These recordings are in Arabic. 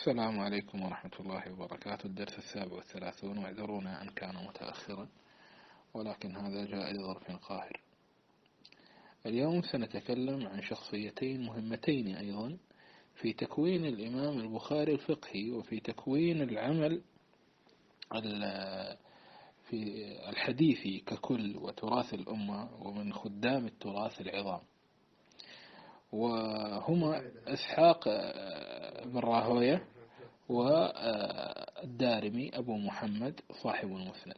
السلام عليكم ورحمة الله وبركاته. الدرس السابع والثلاثون واعذرونا أن كان متأخرا ولكن هذا جاء لظرف قاهر. اليوم سنتكلم عن شخصيتين مهمتين أيضا في تكوين الإمام البخاري الفقهي وفي تكوين العمل في الحديثي ككل وتراث الأمة ومن خدام التراث العظام. وهما إسحاق بن راهوية والدارمي أبو محمد صاحب المسند.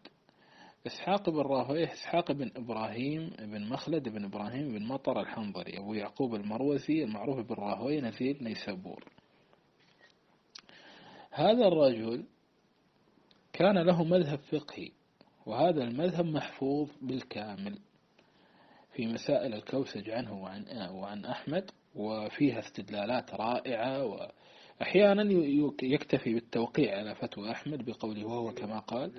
إسحاق بن راهوية إسحاق بن إبراهيم بن مخلد بن إبراهيم بن مطر الحنظري أبو يعقوب المروزي المعروف بن راهوية نزيل نيسابور. هذا الرجل كان له مذهب فقهي وهذا المذهب محفوظ بالكامل. في مسائل الكوسج عنه وعن, وعن أحمد وفيها استدلالات رائعة وأحيانا يكتفي بالتوقيع على فتوى أحمد بقوله وهو كما قال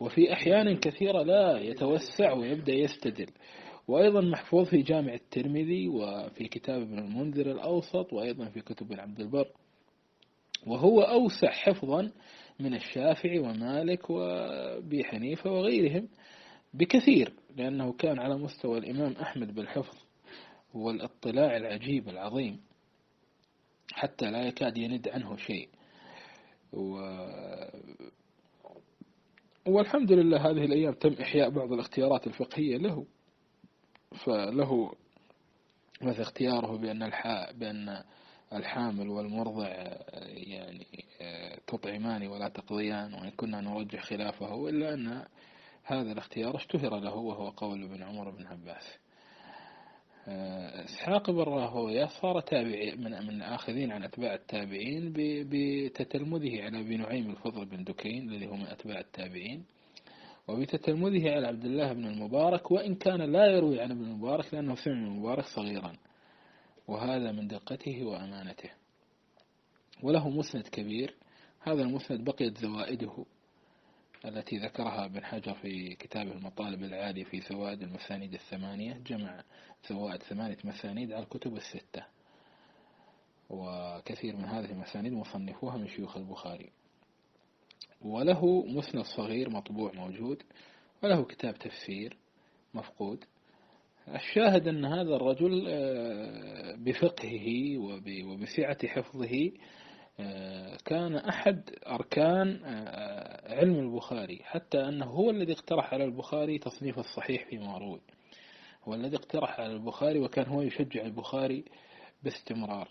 وفي أحيان كثيرة لا يتوسع ويبدأ يستدل. وأيضا محفوظ في جامع الترمذي وفي كتاب ابن المنذر الأوسط وأيضا في كتب عبد البر. وهو أوسع حفظا من الشافعي ومالك وأبي حنيفة وغيرهم بكثير. لأنه كان على مستوى الإمام أحمد بالحفظ والاطلاع العجيب العظيم حتى لا يكاد يند عنه شيء. و والحمد لله هذه الأيام تم إحياء بعض الاختيارات الفقهية له. فله مثل اختياره بأن الحاء بأن الحامل والمرضع يعني تطعمان ولا تقضيان وإن كنا نرجح خلافه إلا أن هذا الاختيار اشتهر له وهو قول ابن عمر بن عباس. إسحاق بن راهوية صار تابعي من من آخذين عن أتباع التابعين بتتلمذه على أبي نعيم الفضل بن دكين الذي هو من أتباع التابعين وبتتلمذه على عبد الله بن المبارك وإن كان لا يروي عن ابن المبارك لأنه سمع من المبارك صغيرا وهذا من دقته وأمانته. وله مسند كبير هذا المسند بقيت زوائده. التي ذكرها ابن حجر في كتابه المطالب العالي في زوائد المسانيد الثمانية جمع زوائد ثمانية مسانيد على الكتب الستة. وكثير من هذه المسانيد مصنفوها من شيوخ البخاري. وله مسند صغير مطبوع موجود وله كتاب تفسير مفقود. الشاهد أن هذا الرجل بفقهه وبسعة حفظه كان أحد أركان علم البخاري حتى أنه هو الذي اقترح على البخاري تصنيف الصحيح فيما روي. هو الذي اقترح على البخاري وكان هو يشجع البخاري باستمرار.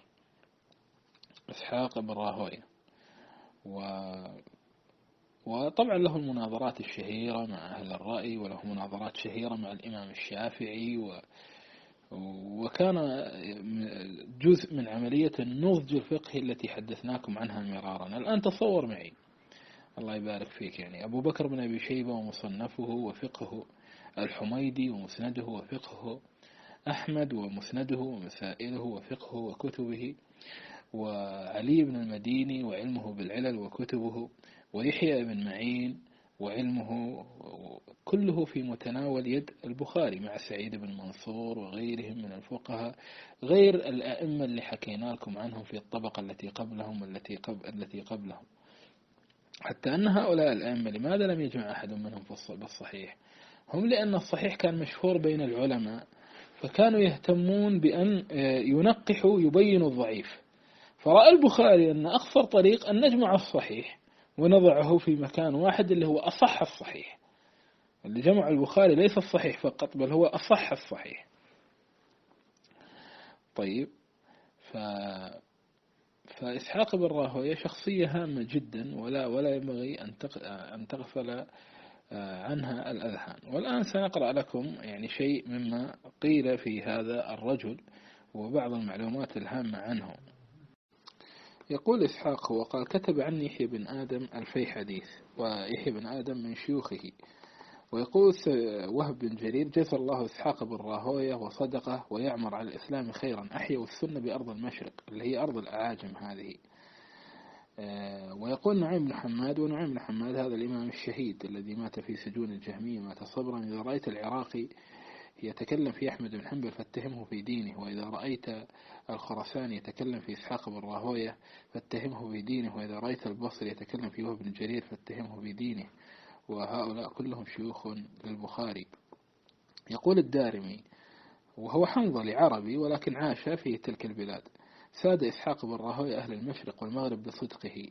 إسحاق بن راهويه و وطبعا له المناظرات الشهيرة مع أهل الرأي وله مناظرات شهيرة مع الإمام الشافعي و وكان جزء من عملية النضج الفقهي التي حدثناكم عنها مرارا. الآن تصور معي. الله يبارك فيك. يعني أبو بكر بن أبي شيبة ومصنفه وفقهه الحميدي ومسنده وفقهه أحمد ومسنده ومسائله وفقهه وكتبه وعلي بن المديني وعلمه بالعلل وكتبه ويحيى بن معين وعلمه كله في متناول يد البخاري مع سعيد بن منصور وغيرهم من الفقهاء غير الأئمة اللي حكينا لكم عنهم في الطبقة التي قبلهم والتي قبل التي قبلهم. حتى أن هؤلاء الأئمة لماذا لم يجمع أحد منهم بالصحيح؟ هم لأن الصحيح كان مشهور بين العلماء فكانوا يهتمون بأن ينقحوا يبينوا الضعيف. فرأى البخاري أن أخفر طريق أن نجمع الصحيح ونضعه في مكان واحد اللي هو أصح الصحيح. اللي جمع البخاري ليس الصحيح فقط بل هو أصح الصحيح. طيب ف فإسحاق بن راهوية شخصية هامة جدا ولا ولا ينبغي أن تغفل عنها الأذهان والآن سنقرأ لكم يعني شيء مما قيل في هذا الرجل وبعض المعلومات الهامة عنه. يقول إسحاق وقال كتب عني يحيى بن آدم ألفي حديث ويحيى بن آدم من شيوخه ويقول وهب بن جرير جزى الله إسحاق بن راهوية وصدقه ويعمر على الإسلام خيرا أحيوا السنة بأرض المشرق اللي هي أرض الأعاجم هذه. ويقول نعيم بن حماد ونعيم بن حماد هذا الإمام الشهيد الذي مات في سجون الجهمية مات صبرا. إذا رأيت العراقي يتكلم في أحمد بن حنبل فاتهمه في دينه وإذا رأيت الخرساني يتكلم في إسحاق بن راهوية فاتهمه في دينه وإذا رأيت البصري يتكلم في وهب بن جرير فاتهمه في دينه. وهؤلاء كلهم شيوخ للبخاري. يقول الدارمي وهو حنظلي عربي ولكن عاش في تلك البلاد. ساد إسحاق بن راهوية أهل المشرق والمغرب بصدقه.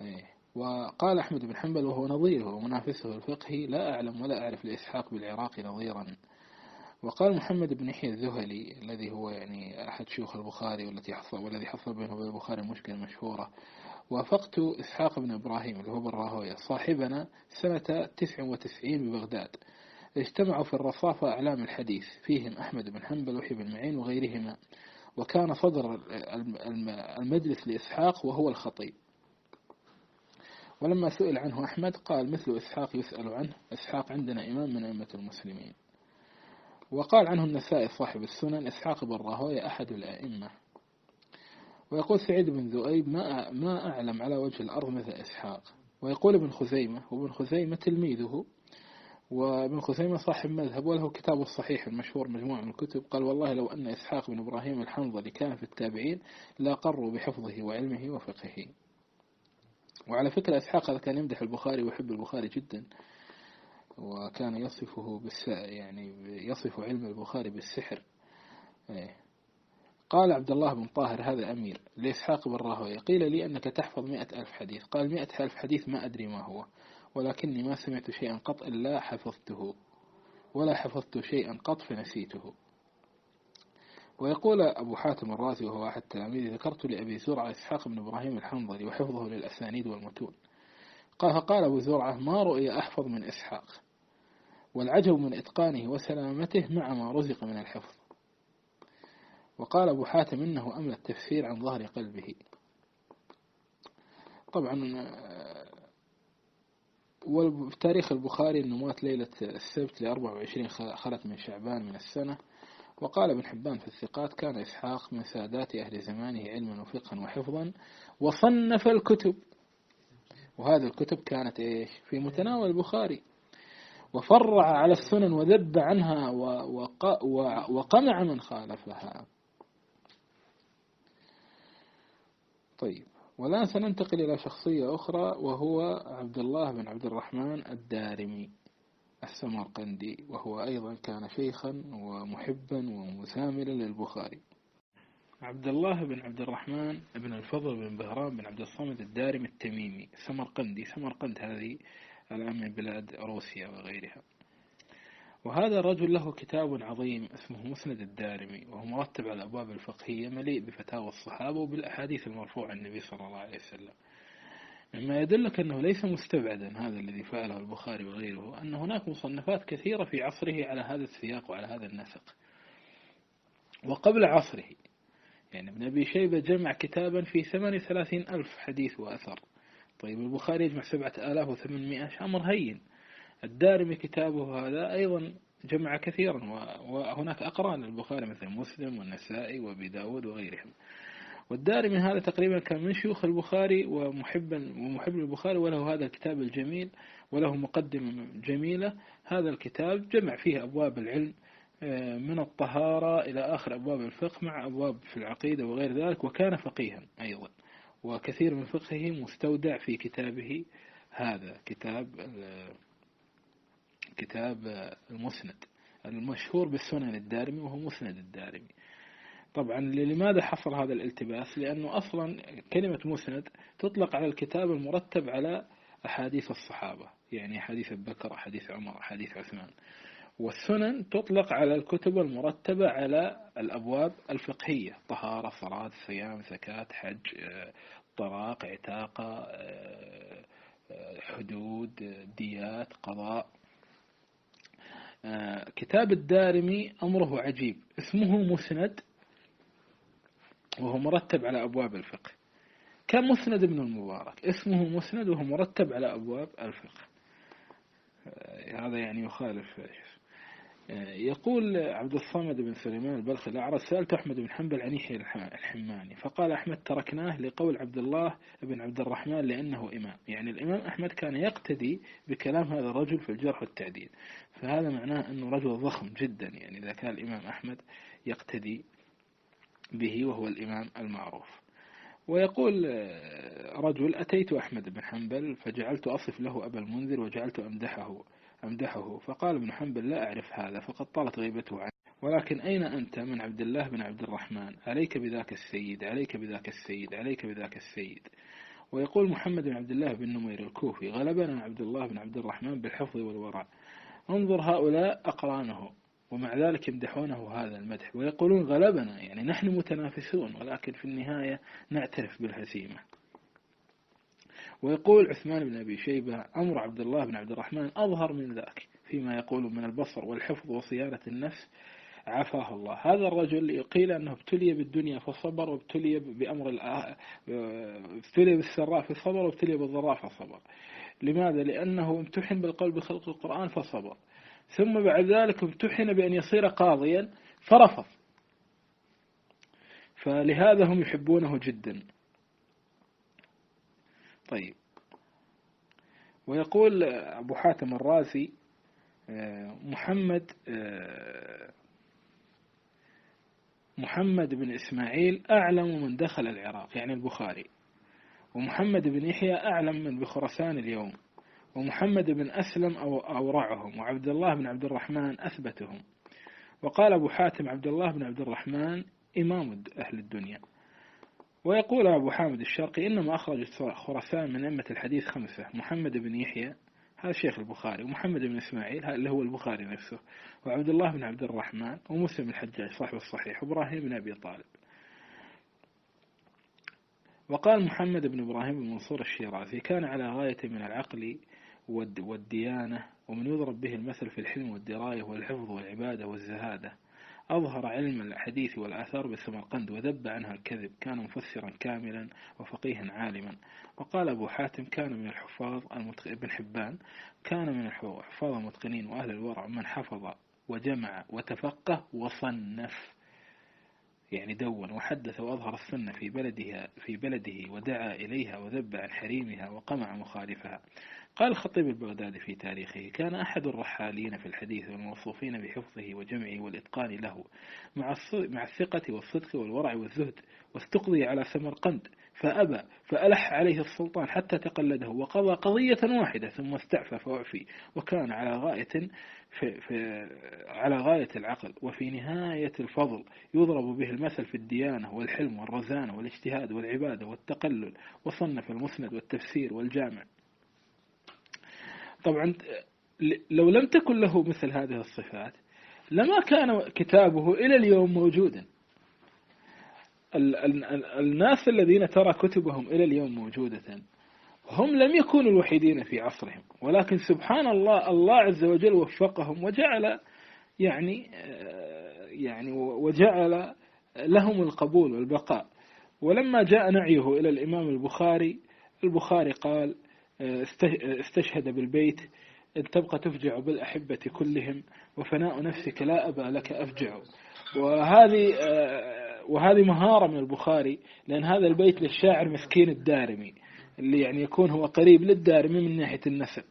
إيه. وقال أحمد بن حنبل وهو نظيره ومنافسه الفقهي لا أعلم ولا أعرف لإسحاق بالعراق نظيرا. وقال محمد بن يحيى الذهلي الذي هو يعني أحد شيوخ البخاري والتي حصل والذي حصل بينه وبين البخاري مشكلة مشهورة. وافقت إسحاق بن إبراهيم اللي هو بن صاحبنا سنة 99 ببغداد. اجتمعوا في الرصافة أعلام الحديث فيهم أحمد بن حنبل وحي بن معين وغيرهما. وكان صدر المجلس لإسحاق وهو الخطيب. ولما سئل عنه أحمد قال مثل إسحاق يسأل عنه إسحاق عندنا إمام من أئمة المسلمين. وقال عنه النسائي صاحب السنن إسحاق بن راهوية أحد الأئمة. ويقول سعيد بن ذؤيب ما ما أعلم على وجه الأرض مثل إسحاق. ويقول ابن خزيمة وابن خزيمة تلميذه. وابن خزيمة صاحب مذهب وله كتابه الصحيح المشهور مجموع من الكتب. قال والله لو أن إسحاق بن إبراهيم الحنظلي كان في التابعين لا قروا بحفظه وعلمه وفقهه. وعلى فكرة إسحاق هذا كان يمدح البخاري ويحب البخاري جدا. وكان يصفه بالس يعني يصف علم البخاري بالسحر. إيه. قال عبد الله بن طاهر هذا أمير لإسحاق بن راهوية قيل لي أنك تحفظ مئة ألف حديث. قال مئة ألف حديث ما أدري ما هو ولكني ما سمعت شيئا قط إلا حفظته ولا حفظت شيئا قط فنسيته. ويقول أبو حاتم الرازي وهو أحد تلاميذي ذكرت لأبي زرعة إسحاق بن إبراهيم الحنظلي وحفظه للأسانيد والمتون. قال فقال أبو زرعة ما رؤي أحفظ من إسحاق؟ والعجب من إتقانه وسلامته مع ما رزق من الحفظ. وقال أبو حاتم إنه أملى التفسير عن ظهر قلبه. طبعا وفي تاريخ البخاري أنه مات ليلة السبت ل 24 خلت من شعبان من السنة. وقال ابن حبان في الثقات كان إسحاق من سادات أهل زمانه علما وفقها وحفظا وصنف الكتب. وهذه الكتب كانت إيش؟ في متناول البخاري. وفرع على السنن وذب عنها وقمع من خالفها. طيب. والآن سننتقل إلى شخصية أخرى وهو عبد الله بن عبد الرحمن الدارمي السمرقندي وهو أيضا كان شيخا ومحبا ومساملا للبخاري. عبد الله بن عبد الرحمن بن الفضل بن بهرام بن عبد الصمد الدارمي التميمي. سمرقندي سمرقند هذه الآن من بلاد روسيا وغيرها. وهذا الرجل له كتاب عظيم اسمه مسند الدارمي وهو مرتب على الأبواب الفقهية مليء بفتاوى الصحابة وبالأحاديث المرفوعة عن النبي صلى الله عليه وسلم. مما يدلك أنه ليس مستبعدا هذا الذي فعله البخاري وغيره أن هناك مصنفات كثيرة في عصره على هذا السياق وعلى هذا النسق. وقبل عصره يعني ابن أبي شيبة جمع كتابا في ثلاثين ألف حديث وأثر. طيب البخاري يجمع سبعة آلاف وثمانمائة أمر هين. الدارمي كتابه هذا أيضا جمع كثيرا وهناك أقران للبخاري مثل مسلم والنسائي وأبي داود وغيرهم. والدارمي هذا تقريبا كان من شيوخ البخاري ومحبا ومحب للبخاري وله هذا الكتاب الجميل وله مقدمة جميلة. هذا الكتاب جمع فيه أبواب العلم آه، من الطهارة إلى آخر أبواب الفقه مع أبواب في العقيدة وغير ذلك وكان فقيها أيضا. وكثير من فقهه مستودع في كتابه هذا كتاب كتاب المسند المشهور بالسنن الدارمي وهو مسند الدارمي. طبعا لماذا حصل هذا الالتباس؟ لأنه أصلا كلمة مسند تطلق على الكتاب المرتب على أحاديث الصحابة يعني حديث بكر حديث عمر حديث عثمان. والسنن تطلق على الكتب المرتبة على الأبواب الفقهية طهارة صلاة صيام زكاة حج طلاق عتاقة حدود ديات قضاء. كتاب الدارمي أمره عجيب. اسمه مسند وهو مرتب على أبواب الفقه. كمسند ابن المبارك. اسمه مسند وهو مرتب على أبواب الفقه. هذا يعني يخالف يقول عبد الصمد بن سليمان البلخي الأعرج سألت أحمد بن حنبل عن يحيى الحماني فقال أحمد تركناه لقول عبد الله بن عبد الرحمن لأنه إمام. يعني الإمام أحمد كان يقتدي بكلام هذا الرجل في الجرح والتعديل. فهذا معناه أنه رجل ضخم جدا يعني إذا كان الإمام أحمد يقتدي به وهو الإمام المعروف. ويقول رجل أتيت أحمد بن حنبل فجعلت أصف له أبا المنذر وجعلت أمدحه. أمدحه. فقال ابن حنبل لا أعرف هذا فقد طالت غيبته عنه. ولكن أين أنت من عبد الله بن عبد الرحمن؟ عليك بذاك السيد عليك بذاك السيد عليك بذاك السيد. ويقول محمد بن عبد الله بن نمير الكوفي غلبنا عبد الله بن عبد الرحمن بالحفظ والورع انظر هؤلاء أقرانه ومع ذلك يمدحونه هذا المدح. ويقولون غلبنا يعني نحن متنافسون ولكن في النهاية نعترف بالهزيمة. ويقول عثمان بن أبي شيبة أمر عبد الله بن عبد الرحمن أظهر من ذاك فيما يقول من البصر والحفظ وصيانة النفس عافاه الله. هذا الرجل قيل أنه ابتلي بالدنيا فصبر وابتلي بأمر ابتلي بالسراء فصبر وابتلي بالضراء فصبر لماذا؟ لأنه امتحن بالقول بخلق القرآن فصبر ثم بعد ذلك امتحن بأن يصير قاضيا فرفض. فلهذا هم يحبونه جدا. طيب. ويقول أبو حاتم الرازي آه، محمد آه، محمد بن إسماعيل أعلم من دخل العراق يعني البخاري. ومحمد بن يحيى أعلم من بخرسان اليوم. ومحمد بن أسلم أو أورعهم وعبد الله بن عبد الرحمن أثبتهم. وقال أبو حاتم عبد الله بن عبد الرحمن إمام أهل الدنيا. ويقول أبو حامد الشرقي إنما أخرج خراسان من أئمة الحديث خمسة محمد بن يحيى هذا شيخ البخاري ومحمد بن إسماعيل اللي هو البخاري نفسه وعبد الله بن عبد الرحمن ومسلم الحجاج صاحب الصحيح وإبراهيم بن أبي طالب. وقال محمد بن إبراهيم بن منصور الشيرازي كان على غاية من العقل والديانة ومن يضرب به المثل في الحلم والدراية والحفظ والعبادة والزهادة أظهر علم الحديث والآثار بسمرقند وذب عنها الكذب كان مفسرا كاملا وفقيها عالما. وقال أبو حاتم كان من الحفاظ ابن حبان كان من الحفاظ المتقنين وأهل الورع من حفظ وجمع وتفقه وصنف. يعني دون وحدث وأظهر السنة في بلدها في بلده ودعا إليها وذب عن حريمها وقمع مخالفها. قال الخطيب البغدادي في تاريخه كان أحد الرحالين في الحديث والموصوفين بحفظه وجمعه والإتقان له مع مع الثقة والصدق والورع والزهد واستقضي على سمرقند فأبى فألح عليه السلطان حتى تقلده وقضى قضية واحدة ثم استعفى فأعفي وكان على غاية في في على غاية العقل وفي نهاية الفضل يضرب به المثل في الديانة والحلم والرزانة والاجتهاد والعبادة والتقلل وصنف المسند والتفسير والجامع طبعا لو لم تكن له مثل هذه الصفات لما كان كتابه إلى اليوم موجودا. الناس الذين ترى كتبهم إلى اليوم موجودة هم لم يكونوا الوحيدين في عصرهم. ولكن سبحان الله الله عز وجل وفقهم وجعل يعني يعني وجعل لهم القبول والبقاء. ولما جاء نعيه إلى الإمام البخاري البخاري قال استشهد بالبيت إن تبقى تفجع بالأحبة كلهم وفناء نفسك لا أبا لك أفجع. وهذه وهذه مهارة من البخاري لأن هذا البيت للشاعر مسكين الدارمي اللي يعني يكون هو قريب للدارمي من ناحية النسب.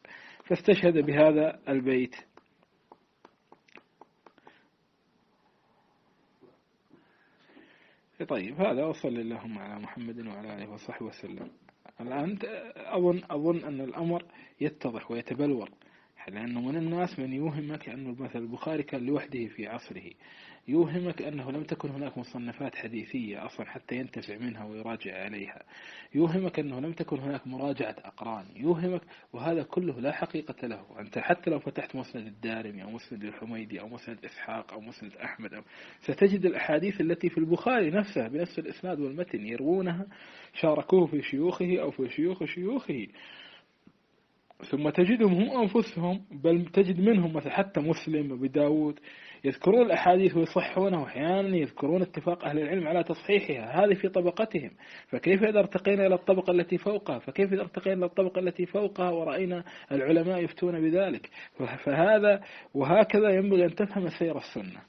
فاستشهد بهذا البيت. طيب هذا وصل اللهم على محمد وعلى آله وصحبه وسلم. الآن أظن أظن أن الأمر يتضح ويتبلور. لأنه من الناس من يوهمك أن مثل البخاري كان لوحده في عصره. يوهمك أنه لم تكن هناك مصنفات حديثية أصلا حتى ينتفع منها ويراجع عليها. يوهمك أنه لم تكن هناك مراجعة أقران. يوهمك وهذا كله لا حقيقة له. أنت حتى لو فتحت مسند الدارمي أو مسند الحميدي أو مسند إسحاق أو مسند أحمد أو ستجد الأحاديث التي في البخاري نفسها بنفس الإسناد والمتن يروونها شاركوه في شيوخه أو في شيوخ شيوخه. ثم تجدهم هم أنفسهم بل تجد منهم مثل حتى مسلم وأبي داود يذكرون الأحاديث ويصحونها وأحيانا يذكرون اتفاق أهل العلم على تصحيحها هذه في طبقتهم. فكيف إذا ارتقينا إلى الطبقة التي فوقها؟ فكيف إذا ارتقينا إلى الطبقة التي فوقها ورأينا العلماء يفتون بذلك؟ فهذا وهكذا ينبغي أن تفهم سير السنة.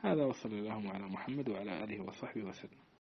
هذا وصلى الله على محمد وعلى آله وصحبه وسلم.